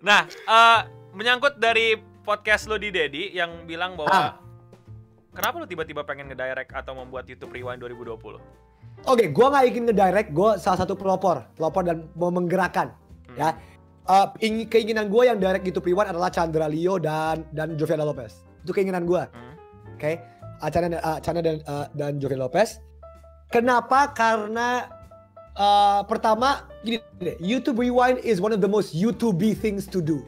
Nah, uh, menyangkut dari podcast lo di Dedi yang bilang bahwa ah. kenapa lo tiba-tiba pengen ngedirect atau membuat YouTube Rewind 2020? Oke, okay, gue nggak ingin ngedirect, gue salah satu pelopor, pelopor dan mau menggerakkan, hmm. ya. Uh, keinginan gue yang direct YouTube Rewind adalah Chandra Leo dan dan Joviana Lopez. Itu keinginan gue, hmm. oke. Okay? Chandra, uh, Chandra dan uh, dan Joviana Lopez. Kenapa? Karena uh, pertama gini deh, YouTube Rewind is one of the most YouTube things to do.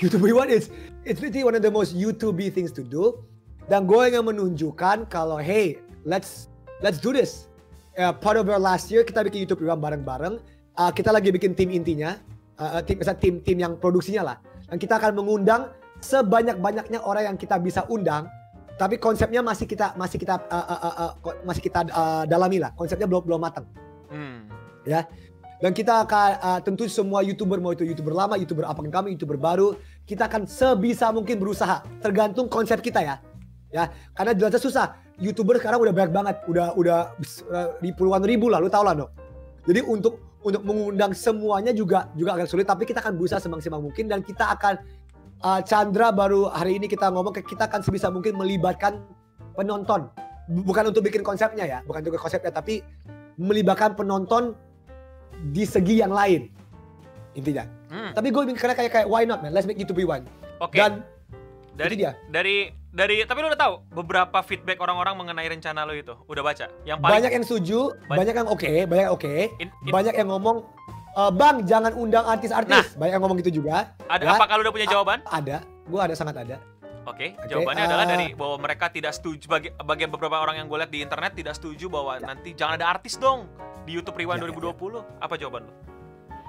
YouTube Rewind is it's literally one of the most YouTube things to do. Dan gue ingin menunjukkan kalau hey, let's let's do this. Uh, part of our last year kita bikin YouTube Rewind bareng-bareng. Uh, kita lagi bikin tim intinya, uh, tim misalnya tim tim yang produksinya lah. Dan kita akan mengundang sebanyak-banyaknya orang yang kita bisa undang. Tapi konsepnya masih kita masih kita uh, uh, uh, uh, masih kita uh, dalami lah. Konsepnya belum belum matang. Hmm. Ya dan kita akan uh, tentu semua youtuber mau itu youtuber lama, youtuber apa kami, youtuber baru, kita akan sebisa mungkin berusaha. Tergantung konsep kita ya. Ya, karena jelasnya susah. Youtuber sekarang udah banyak banget, udah udah uh, di puluhan ribu lah, lu tau lah no. Jadi untuk untuk mengundang semuanya juga juga agak sulit, tapi kita akan berusaha semaksimal mungkin dan kita akan uh, Chandra baru hari ini kita ngomong kita akan sebisa mungkin melibatkan penonton. Bukan untuk bikin konsepnya ya, bukan untuk konsepnya, tapi melibatkan penonton di segi yang lain intinya. Hmm. Tapi gue karena kayak kayak why not man, let's make YouTube one. Oke. Okay. Dan dari dia. Dari dari tapi lu udah tahu beberapa feedback orang-orang mengenai rencana lo itu udah baca yang paling banyak yang setuju banyak, banyak yang oke okay, banyak oke okay. banyak yang ngomong e, bang jangan undang artis-artis nah, banyak yang ngomong gitu juga ada ya. apa kalau udah punya jawaban A ada gue ada sangat ada Oke, okay, okay, jawabannya uh, adalah dari bahwa mereka tidak setuju bagi bagian beberapa orang yang gue lihat di internet tidak setuju bahwa ya. nanti jangan ada artis dong di YouTube Rewind ya, 2020. Ya. Apa jawaban lo?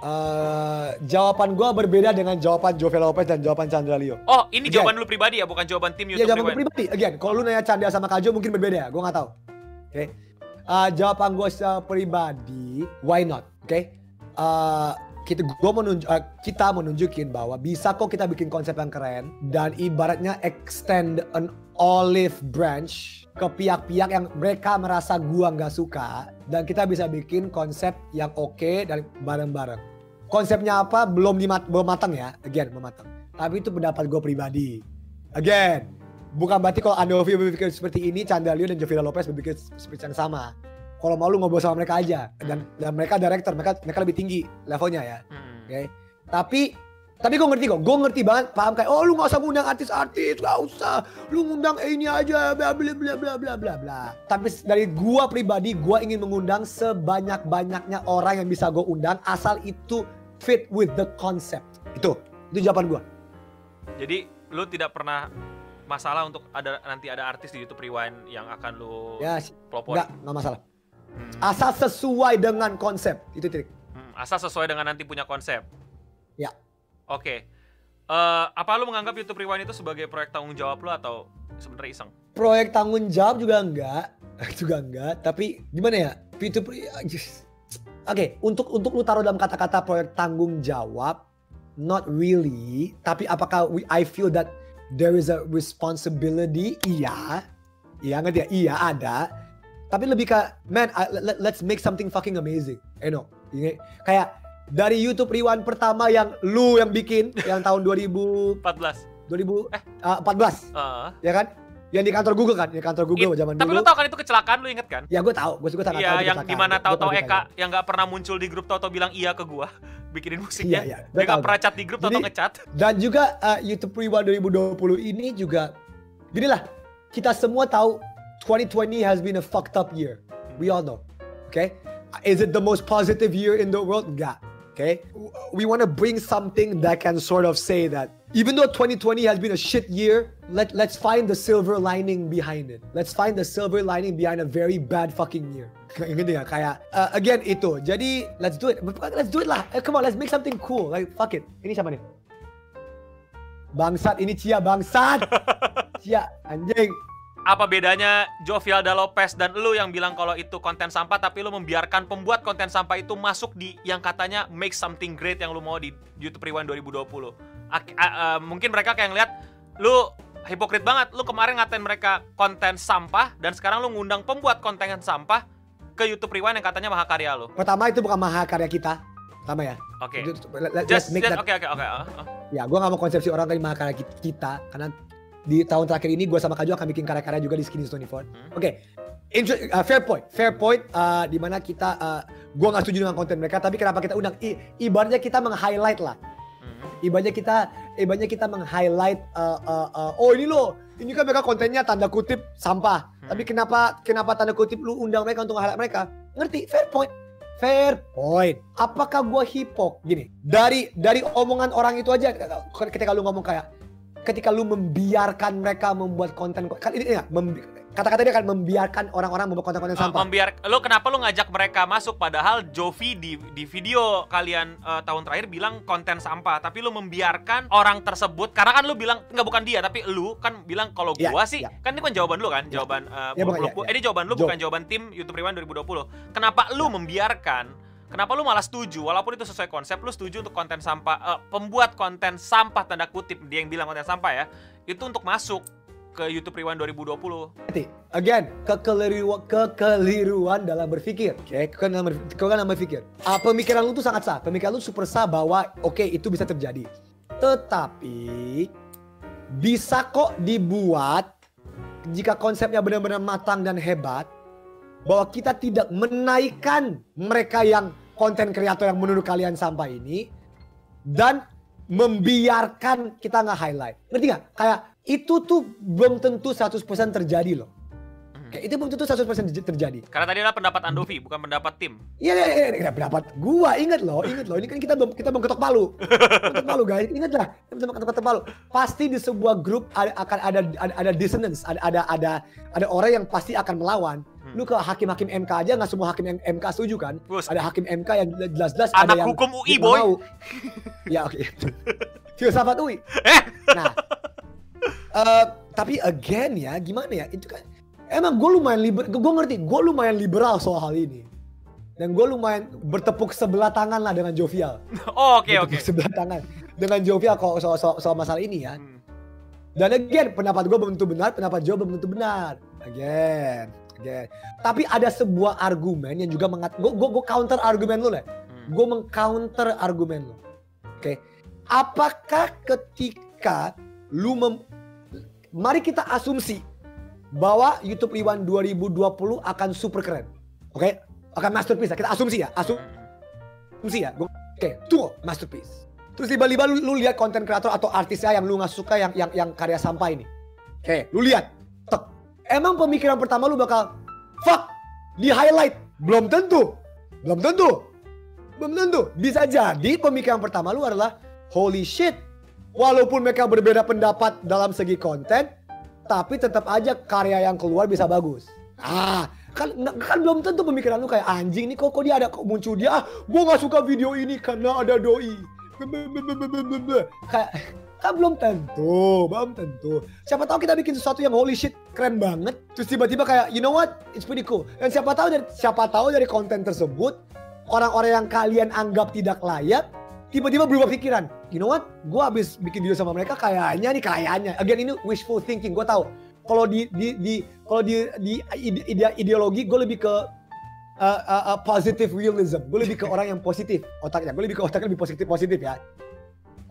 Uh, jawaban gue berbeda dengan jawaban Jovel Lopez dan jawaban Chandra Leo. Oh, ini Again. jawaban lu pribadi ya, bukan jawaban tim YouTube ya, jawaban Rewind? pribadi. Again, kalau lu nanya Chandra sama Kajo mungkin berbeda ya, gue nggak tahu. Oke. Okay. Uh, jawaban gue secara pribadi, why not? Oke. Okay. Uh, kita gua menunjuk uh, kita menunjukin bahwa bisa kok kita bikin konsep yang keren dan ibaratnya extend an olive branch ke pihak-pihak yang mereka merasa gua nggak suka dan kita bisa bikin konsep yang oke okay dan bareng-bareng. Konsepnya apa belum dimat belum matang ya, again belum matang. Tapi itu pendapat gue pribadi. Again, bukan berarti kalau Andovi berpikir seperti ini, Candalio dan Jovila Lopez berpikir seperti yang sama kalau mau lu ngobrol sama mereka aja dan dan mereka director mereka mereka lebih tinggi levelnya ya hmm. oke okay? tapi tapi gue ngerti kok, gue ngerti banget, paham kayak, oh lu gak usah ngundang artis-artis, gak usah, lu ngundang ini aja, bla bla bla bla bla bla bla. Tapi dari gue pribadi, gue ingin mengundang sebanyak-banyaknya orang yang bisa gue undang, asal itu fit with the concept. Itu, itu jawaban gue. Jadi lu tidak pernah masalah untuk ada nanti ada artis di YouTube Rewind yang akan lu ya, pelopor? Enggak, enggak masalah. Asal sesuai dengan konsep. Itu trik. Hmm, asal sesuai dengan nanti punya konsep. Ya. Oke. Okay. Uh, eh, apa lu menganggap YouTube Rewind itu sebagai proyek tanggung jawab lu atau sebenarnya iseng? Proyek tanggung jawab juga enggak, juga enggak. Tapi gimana ya? YouTube Oke, okay, untuk untuk lu taruh dalam kata-kata proyek tanggung jawab, not really. Tapi apakah we, I feel that there is a responsibility? Iya, iya ngerti ya? Iya ada tapi lebih ke man I, let, let's make something fucking amazing you know? Kayak dari YouTube Rewind pertama yang lu yang bikin yang tahun 2014 2000 eh. uh, 14 uh. ya kan? Yang di kantor Google kan, di kantor Google It, zaman tapi dulu. Tapi lu tau kan itu kecelakaan lu inget kan? Ya gue tau, gue juga sangat Iya, yang di mana tahu-tahu Eka yang gak pernah muncul di grup tau-tau bilang iya ke gue bikinin musiknya. Iya, iya. Dia gak pernah chat di grup tau-tau ngecat. Dan juga uh, YouTube Rewind 2020 ini juga gini lah, kita semua tahu 2020 has been a fucked up year. We all know. Okay? Is it the most positive year in the world? Yeah. Okay? We want to bring something that can sort of say that even though 2020 has been a shit year, let, let's find the silver lining behind it. Let's find the silver lining behind a very bad fucking year. Gini ya, kayak, uh, again, itu. Jadi, let's do it. Let's do it lah. Eh, come on, let's make something cool. Like, fuck it. Ini siapa nih? Bangsat, ini Cia, bangsat. Cia, anjing apa bedanya Jovialda Lopez dan lu yang bilang kalau itu konten sampah tapi lu membiarkan pembuat konten sampah itu masuk di yang katanya make something great yang lu mau di YouTube Rewind 2020. Ak uh, mungkin mereka kayak ngeliat lu hipokrit banget. Lu kemarin ngatain mereka konten sampah dan sekarang lu ngundang pembuat konten sampah ke YouTube Rewind yang katanya mahakarya lu. Pertama itu bukan mahakarya kita. Sama ya. Oke. Let- let- Just that- oke oke oke. ah, ah. Ya, gue gak mau konsepsi orang dari karya kita, karena di tahun terakhir ini gue sama Kaju akan bikin karya-karya juga di Skinny Stony Ford. Hmm. Oke, Inter- uh, fair point, fair point. Uh, di mana kita, uh, gue gak setuju dengan konten mereka, tapi kenapa kita undang? I, ibaratnya kita meng-highlight lah. Hmm. Ibaratnya kita, ibaratnya kita meng-highlight. Uh, uh, uh, oh ini loh, ini kan mereka kontennya tanda kutip sampah. Hmm. Tapi kenapa, kenapa tanda kutip lu undang mereka untuk highlight mereka? Ngerti? Fair point. Fair point. Apakah gue hipok? Gini, dari dari omongan orang itu aja, ketika lu ngomong kayak, ketika lu membiarkan mereka membuat konten, kan ini ya, kata-kata dia kan membiarkan orang-orang membuat konten-konten Uh, sampah. membiar lo kenapa lo ngajak mereka masuk padahal Jovi di di video kalian uh, tahun terakhir bilang konten sampah tapi lo membiarkan orang tersebut karena kan lo bilang nggak bukan dia tapi lu kan bilang kalau Iya, gua sih iya. kan ini kan jawaban lu kan Iya. jawaban uh, Iya, bukan, lu- iya, iya. eh, ini jawaban lu Jo. bukan jawaban tim YouTube Rewind 2020 kenapa lu membiarkan Kenapa lu malah setuju walaupun itu sesuai konsep lu setuju untuk konten sampah eh, pembuat konten sampah tanda kutip dia yang bilang konten sampah ya itu untuk masuk ke YouTube Rewind 2020 Ngerti? Again, kekeliruan, kekeliruan dalam berpikir. Oke, kekeliruan dalam berpikir. Kekeliruan dalam berpikir. Ah, pemikiran lu tuh sangat sah. Pemikiran lu super sah bahwa oke itu bisa terjadi. Tetapi bisa kok dibuat jika konsepnya benar-benar matang dan hebat bahwa kita tidak menaikkan mereka yang konten kreator yang menurut kalian sampah ini dan membiarkan kita nggak highlight. Ngerti nggak? Kayak itu tuh belum tentu 100% terjadi loh. Hmm. Kayak itu belum tentu 100% terj- terjadi. Karena tadi adalah pendapat Andovi, bukan pendapat tim. Iya, iya, iya, iya, pendapat gua inget loh, inget loh. Ini kan kita belum kita belum ketok palu, ketok palu guys, inget lah, kita belum ketok palu. Pasti di sebuah grup ada, akan ada, ada ada dissonance, ada ada ada ada orang yang pasti akan melawan. Lu ke hakim-hakim MK aja nggak semua hakim M- MK setuju kan? Bus, Ada hakim MK yang jelas-jelas ada anak yang hukum UI boy. mau. ya oke. Filsafat UI. Eh? Nah, eh, tapi again ya, gimana ya? Itu kan emang gue lumayan liberal. Gue ngerti, gue lumayan liberal soal hal ini. Dan gue lumayan bertepuk sebelah tangan lah dengan jovial. Oh, oke oke. Bertepuk sebelah tangan dengan jovial kalau soal, soal, soal masalah ini ya. Hmm. Dan again, pendapat gue belum tentu benar, pendapat Joe belum tentu benar. Again, Tapi ada sebuah argumen yang juga mengat, gue gue counter argumen lu lah. Hmm. Gue mengcounter argumen lu. Oke. Apakah ketika lu mem, mari kita asumsi bahwa YouTube Rewind 2020 akan super keren. Oke? Akan masterpiece. Kita asumsi ya. Asum, Hmm. asumsi ya. Oke, tunggu masterpiece. Terus tiba-tiba lu, lu lihat konten kreator atau artisnya yang lu nggak suka yang yang yang karya sampah ini. Oke, lu lihat. Emang pemikiran pertama lu bakal fuck di highlight? Belum tentu. Belum tentu. Belum tentu. Bisa jadi pemikiran pertama lu adalah holy shit. Walaupun mereka berbeda pendapat dalam segi konten, tapi tetap aja karya yang keluar bisa bagus. Ah, kan kan belum tentu pemikiran lu kayak anjing nih kok kok dia ada kok muncul dia ah gua nggak suka video ini karena ada doi kayak kan belum tentu belum tentu. Siapa tahu kita bikin sesuatu yang holy shit keren banget. Terus tiba-tiba kayak you know what? It's pretty cool. Dan siapa tahu dari siapa tahu dari konten tersebut orang-orang yang kalian anggap tidak layak tiba-tiba berubah pikiran. You know what? Gua habis bikin video sama mereka kayaknya nih kayaknya. Again ini wishful thinking gua tahu. Kalau di di di kalau di di ide- ideologi gue lebih ke uh, uh, uh, positive realism. Gue lebih ke orang yang positif otaknya. Gue lebih ke otaknya lebih positif positif ya.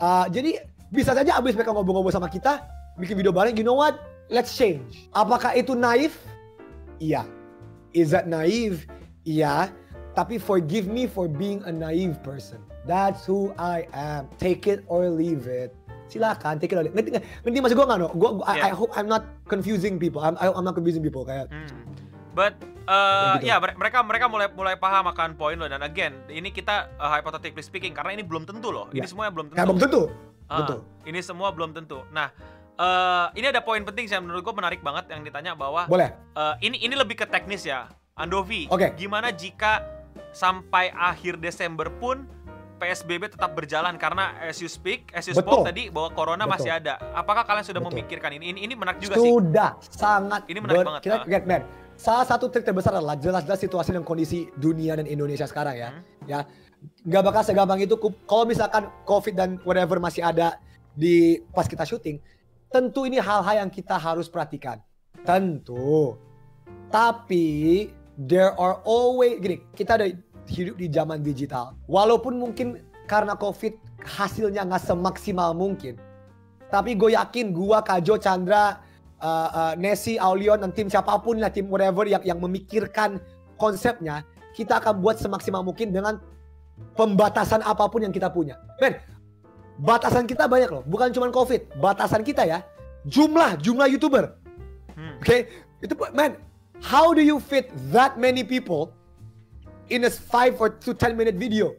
Uh, jadi bisa saja abis mereka ngobrol-ngobrol sama kita, bikin video bareng. You know what? Let's change. Apakah itu naif? Iya. Is that naive? Iya. Tapi forgive me for being a naive person. That's who I am. Take it or leave it. Silakan, take it or leave it. Ngerti, ngerti maksud gue nggak no? Gua, gua- I, I Yeah. hope I'm not confusing people. I'm, I- I'm not confusing people. Kayak Hmm. But uh, gitu. ya mere- mereka mereka mulai mulai paham akan poin lo dan again ini kita uh, hypothetically speaking karena ini belum tentu loh. Ini Ya. semuanya belum tentu. kayak belum tentu. Ah, betul. Ini semua belum tentu. Nah, eh, ini ada poin penting sih menurut gue menarik banget yang ditanya bahwa Boleh. eh, ini ini lebih ke teknis ya, Andovi. Oke. Gimana jika sampai akhir Desember pun PSBB tetap berjalan karena as you speak, as you spoke Betul. tadi bahwa corona Betul. masih ada. Apakah kalian sudah Betul. memikirkan ini? Ini ini menarik juga sih. Sudah sangat Ini menarik banget, Kita, ah. get, salah satu trik terbesar adalah jelas-jelas situasi dan kondisi dunia dan Indonesia sekarang ya. Hmm. Ya, nggak bakal segampang itu. Kalau misalkan COVID dan whatever masih ada di pas kita syuting, tentu ini hal-hal yang kita harus perhatikan. Tentu. Tapi there are always gini, kita ada hidup di zaman digital. Walaupun mungkin karena COVID hasilnya nggak semaksimal mungkin. Tapi gue yakin gua, Kajo, Chandra, uh, uh, Nessie, Aulion, dan tim siapa pun lah, tim whatever yang, yang memikirkan konsepnya, kita akan buat semaksimal mungkin dengan pembatasan apa pun yang kita punya. Men, batasan kita banyak loh. Bukan cuma COVID. Batasan kita ya, jumlah, jumlah YouTuber. Hmm. Oke, okay? itu man, how do you fit that many people in a 5 or to 10 minute video?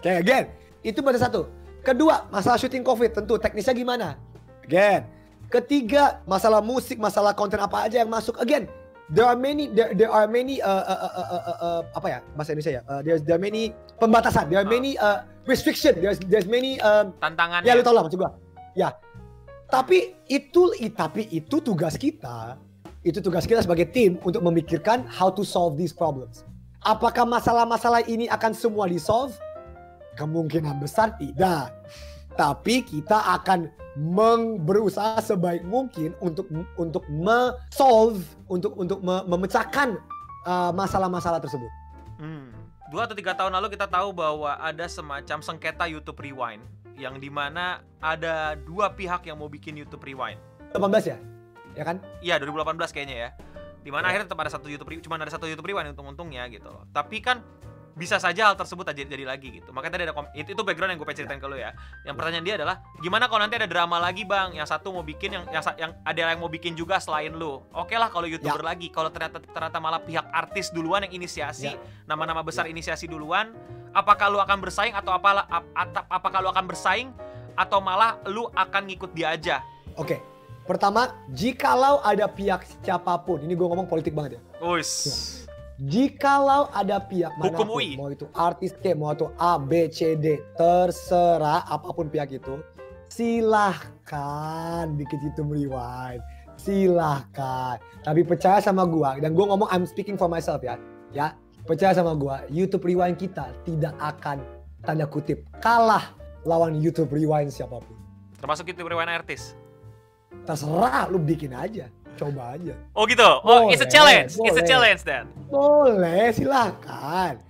Oke, okay, again, itu pada satu. Kedua, masalah syuting COVID tentu teknisnya gimana? Again. Ketiga, masalah musik, masalah konten apa aja yang masuk. Again, there are many there, there are many uh, uh, uh, uh, uh, uh, apa ya bahasa Indonesia ya? Uh, there's there are many pembatasan, there are many uh, restriction, there's there's many um, tantangan. Ya lu tau lah maksud gua. Ya. Tapi itu tapi itu tugas kita. Itu tugas kita sebagai tim untuk memikirkan how to solve these problems. Apakah masalah-masalah ini akan semua di solve? Kemungkinan besar tidak. Tapi kita akan berusaha sebaik mungkin untuk untuk me-solve, untuk untuk me memecahkan masalah-masalah uh, tersebut. Hmm. Dua atau tiga tahun lalu kita tahu bahwa ada semacam sengketa YouTube Rewind yang di mana ada dua pihak yang mau bikin YouTube Rewind. 18 ya? Ya kan? Iya 2018 kayaknya ya. Di mana ya. akhirnya tetap ada satu YouTube cuma ada satu YouTube Rewind untung-untungnya gitu loh. Tapi kan bisa saja hal tersebut jadi, jadi lagi gitu. Makanya tadi ada itu, itu background yang gue pengen ceritain ke lo ya. Yang pertanyaan dia adalah gimana kalau nanti ada drama lagi bang? Yang satu mau bikin yang yang, yang ada yang mau bikin juga selain lo. Oke lah kalau youtuber ya. lagi. Kalau ternyata ternyata malah pihak artis duluan yang inisiasi, ya. nama-nama ya. besar ya. inisiasi duluan. Apakah lu akan bersaing atau apalah ap, ap, apakah lu akan bersaing atau malah lu akan ngikut dia aja? Oke. Pertama, jikalau ada pihak siapa pun, ini gue ngomong politik banget ya. Uis. Ya Jikalau ada pihak Hukum mana pun, UI. mau itu artis ke, mau itu A, B, C, D, terserah apa pun pihak itu, silahkan bikin YouTube rewind. Silahkan. Tapi percaya sama gua, dan gua ngomong I'm speaking for myself ya. Ya, percaya sama gua, YouTube rewind kita tidak akan tanda kutip kalah lawan YouTube rewind siapa pun. Termasuk YouTube rewind artis. Terserah lu bikin aja coba aja. Oh gitu. Oh, boleh, it's a challenge. Boleh. It's a challenge then. Boleh, silakan.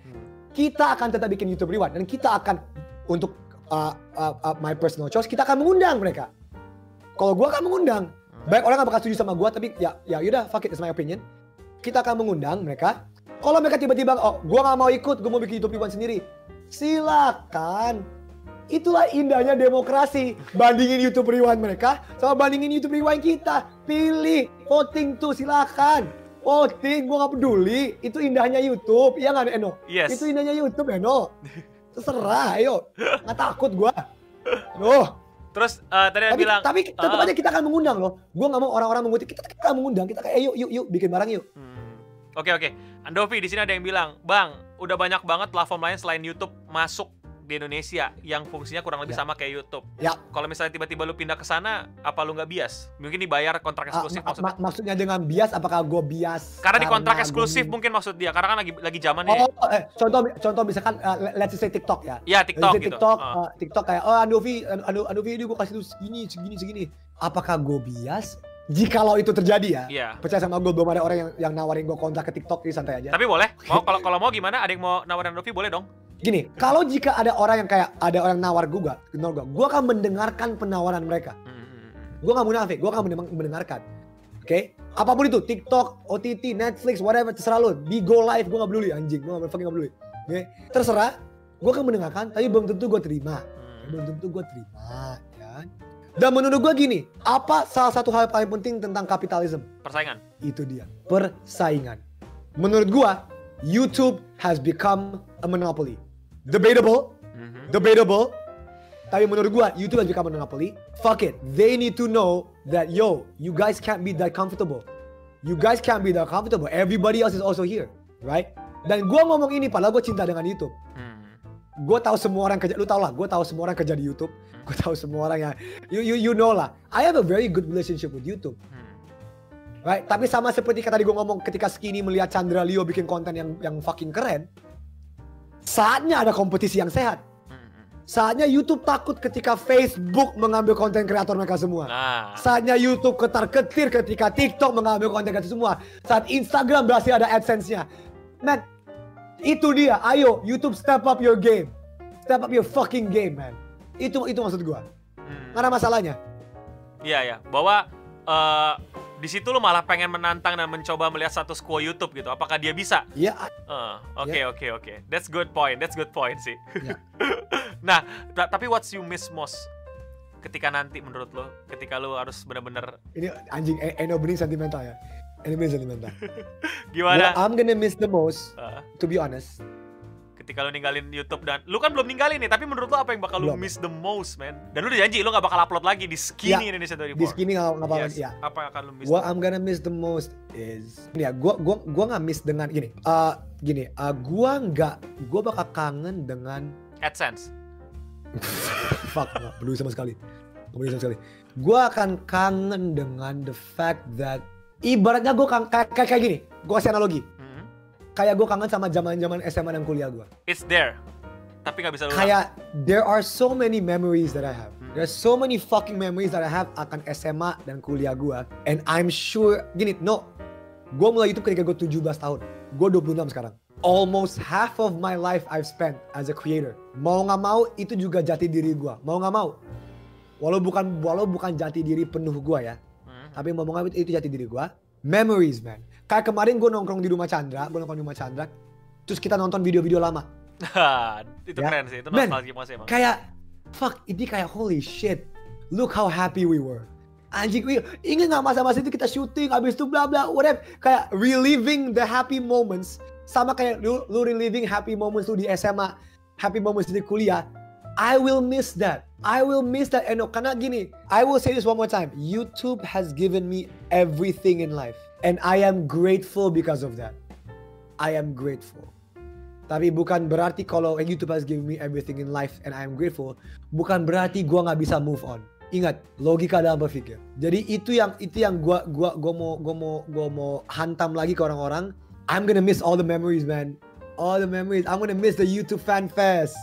Kita akan tetap bikin YouTube Rewind dan kita akan untuk uh, uh, uh, my personal choice kita akan mengundang mereka. Kalau gua akan mengundang. Hmm. Baik orang gak bakal setuju sama gua tapi ya ya udah fuck it it's my opinion. Kita akan mengundang mereka. Kalau mereka tiba-tiba oh gua gak mau ikut, gua mau bikin YouTube Rewind sendiri. Silakan Itulah indahnya demokrasi. Bandingin YouTube Rewind mereka sama bandingin YouTube Rewind kita. Pilih, voting tuh silakan. Voting, gua gak peduli. Itu indahnya YouTube, iya nggak Eno? Yes. Itu indahnya YouTube Eno. Terserah, ayo. Nggak takut gua. Loh. Terus uh, tadi tapi, bilang tapi tetap uh, aja kita akan mengundang loh. Gua nggak mau orang-orang mengutip kita, kita akan mengundang. Kita kayak yuk yuk yuk bikin barang yuk. Hmm. Oke oke. Andovi di sini ada yang bilang, "Bang, udah banyak banget platform lain selain YouTube masuk di Indonesia yang fungsinya kurang lebih ya. sama kayak YouTube. Ya. Kalau misalnya tiba-tiba lu pindah ke sana, apa lu nggak bias? Mungkin dibayar kontrak ah, eksklusif uh, maksudnya. Ma maksudnya dengan bias apakah gue bias? Karena, karena di kontrak eksklusif mungkin maksud dia, karena kan lagi lagi zamannya. Oh, eh, contoh contoh misalkan uh, let's say TikTok ya. Iya, TikTok gitu. TikTok, uh. Uh, TikTok kayak oh Andovi, Andovi ini gue kasih lu segini, segini, segini. Apakah gue bias? Jikalau itu terjadi ya, yeah. percaya sama gue belum ada orang yang yang nawarin gue kontrak ke TikTok ini santai aja. Tapi boleh, mau kalau kalau mau gimana? Ada yang mau nawarin Andovi boleh dong. Gini, kalau jika ada orang yang kayak ada orang nawar gue, kenal gue, gue akan mendengarkan penawaran mereka. Gue gak munafik, gue akan mendengarkan. Oke, okay? apa pun itu, TikTok, OTT, Netflix, whatever, terserah lo. Di Go Live, gue gak peduli, anjing, gue gak fucking gak peduli. Oke, okay? terserah, gue akan mendengarkan, tapi belum tentu gue terima. Belum tentu gue terima, ya. Dan menurut gue gini, apa salah satu hal paling penting tentang kapitalisme? Persaingan. Itu dia, persaingan. Menurut gue, YouTube has become a monopoly debatable, mm-hmm. debatable. Tapi menurut gua, YouTube has become a monopoly. Fuck it. They need to know that yo, you guys can't be that comfortable. You guys can't be that comfortable. Everybody else is also here, right? Dan gua ngomong ini padahal gua cinta dengan YouTube. Hmm. Gue tahu semua orang kerja, lu tau lah, gue tahu semua orang kerja di YouTube. Hmm. Gue tahu semua orang yang, you, you, you know lah. I have a very good relationship with YouTube. Hmm. Right? Tapi sama seperti kata tadi gue ngomong ketika Skinny melihat Chandra Leo bikin konten yang yang fucking keren. Saatnya ada kompetisi yang sehat. Saatnya YouTube takut ketika Facebook mengambil konten kreator mereka semua. Nah. Saatnya YouTube ketar-ketir ketika TikTok mengambil konten kreator semua. Saat Instagram berhasil ada AdSense-nya. Man, Itu dia. Ayo, YouTube step up your game. Step up your fucking game, man. Itu itu maksud gua. Hmm. Ada masalahnya. Iya ya, bahwa eh, di situ lu malah pengen menantang dan mencoba melihat status quo YouTube gitu. Apakah dia bisa? Ya, Eh, Oke oke oke, that's good point, that's good point sih. Ya. nah, ta- tapi what's you miss most ketika nanti menurut lo, ketika lo harus benar-benar ini anjing Eno bening sentimental ya. Eno bening sentimental. gimana? What I'm gonna miss the most, Eh, to be honest, ketika lo ninggalin YouTube dan lu kan belum ninggalin nih, tapi menurut lo apa yang bakal Belum. miss the most, man? Dan lu udah janji lo gak bakal upload lagi di Skinny Ya, Indonesia 24. di skinny nggak bakal Yes. ya. Apa yang akan lo miss? What I'm gonna miss the most is ya gua gua gua nggak miss dengan gini. Uh, gini, uh, gua nggak gua bakal kangen dengan AdSense. fuck nggak peduli sama sekali. Nggak peduli sama sekali. Gua akan kangen dengan the fact that ibaratnya gua kang- kayak kayak, gini. Gua kasih analogi. Kayak gua kangen sama zaman-zaman SMA dan kuliah gua. It's there, tapi nggak bisa lo. Kayak there are so many memories that I have. Hmm. There's so many fucking memories that I have akan SMA dan kuliah gua. And I'm sure gini, no. Gua mulai YouTube ketika gua 17 tahun. Gua 26 sekarang. Almost half of my life I've spent as a creator. Mau nggak mau itu juga jati diri gua. Mau nggak mau. Walau bukan walau bukan jati diri penuh gua ya. Hmm. Tapi mau nggak mau itu jati diri gua. Memories man. Kayak kemarin gua nongkrong di rumah Chandra. Gua nongkrong di rumah Chandra. Terus kita nonton video-video lama. itu Ya. keren sih, itu Man, nostalgia masih emang. kayak fuck ini kayak holy shit look how happy we were anjing we ingat nggak masa-masa itu kita syuting abis itu bla bla whatever kayak reliving the happy moments sama kayak lu, lu reliving happy moments lu di SMA happy moments di kuliah I will miss that I will miss that Eno karena gini I will say this one more time YouTube has given me everything in life and I am grateful because of that I am grateful tapi bukan berarti kalau YouTube has given me everything in life and I am grateful, bukan berarti gua nggak bisa move on. Ingat, logika dalam berpikir. Jadi itu yang itu yang gua gua gua mau gua mau gua mau hantam lagi ke orang-orang. I'm gonna miss all the memories, man. All the memories. I'm gonna miss the YouTube Fan Fest,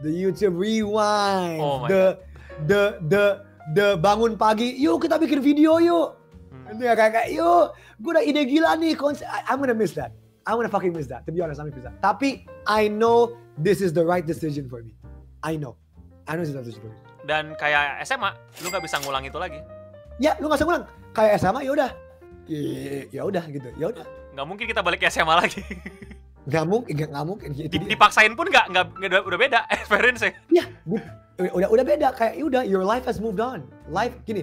the YouTube Rewind, Oh the the the the bangun pagi. Yuk kita bikin video yuk. Hmm. Itu ya kayak, yuk, gue udah ide gila nih konser. I- I'm gonna miss that. I'm gonna fucking miss that. To be honest, I'm gonna miss that. Tapi I know this is the right decision for me. I know. I know this is the right decision for me. Dan kayak SMA, lu nggak bisa ngulang itu lagi. Ya, lu gak usah ngulang. Kayak SMA ya udah. Ya- Ya udah gitu. Ya udah. Nggak mungkin kita balik ke SMA lagi. Gak mungkin, gak, gak mungkin. Gitu dipaksain pun nggak nggak nggak- udah, beda experience Ya, di- udah udah beda kayak ya udah your life has moved on. Life gini.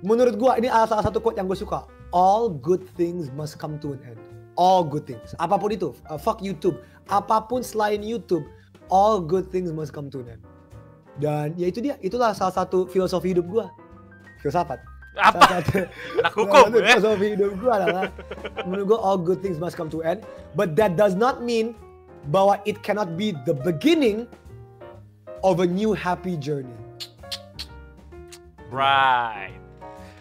Menurut gua ini salah satu quote yang gue suka. All good things must come to an end. All good things. Apa pun itu. Uh, fuck YouTube. Apa pun selain YouTube. All good things must come to an end. Dan ya itu dia. Itulah salah satu filosofi hidup gua. Filsafat. Apa? Anak hukum satu ya? filosofi hidup gua adalah menurut gua all good things must come to end. But that does not mean bahwa it cannot be the beginning of a new happy journey. Right.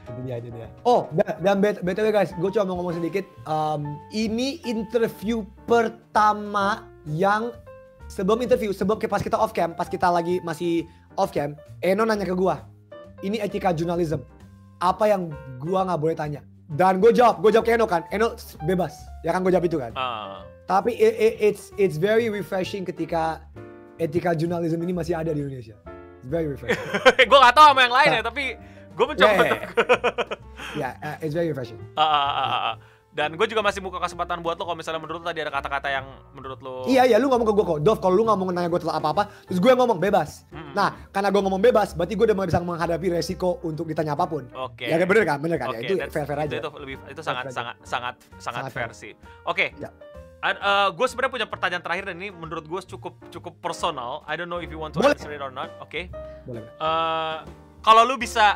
Itu dia, itu dia. Oh, dan, btw guys, gue cuma mau ngomong sedikit. Um, ini interview pertama yang sebelum interview, sebelum pas kita off cam, pas kita lagi masih off cam, Eno nanya ke gue, ini etika jurnalism. Apa yang gua nggak boleh tanya? Dan gue jawab, gue jawab ke Eno kan, Eno bebas, ya kan gue jawab itu kan. Ah. Tapi i- i- it's it's very refreshing ketika etika jurnalism ini masih ada di Indonesia. It's very refreshing. gue nggak tahu sama yang lain ya, tapi gue mencoba. Yeah, yeah, yeah, uh, it's very refreshing. Ah, ah, ah, ah. Dan gue juga masih buka kesempatan buat lo kalau misalnya menurut lo tadi ada kata-kata yang menurut lo. Iya, iya, lu ngomong ke gue kok. Dov, kalau lu nggak mau nanya gue tentang apa-apa, terus gue ngomong bebas. Mm-mm. Nah, karena gue ngomong bebas, berarti gue udah bisa menghadapi resiko untuk ditanya apa pun. Oke. Ya bener kan, bener kan? Oke, ya, itu fair-fair aja. Itu, itu lebih itu sangat sangat sangat sangat Sangat fair fair. sih. Oke. Ya. gue sebenarnya punya pertanyaan terakhir dan ini menurut gue cukup cukup personal. I don't know if you want to Boleh. answer it or not. Oke. Boleh. Eh, kalau lu bisa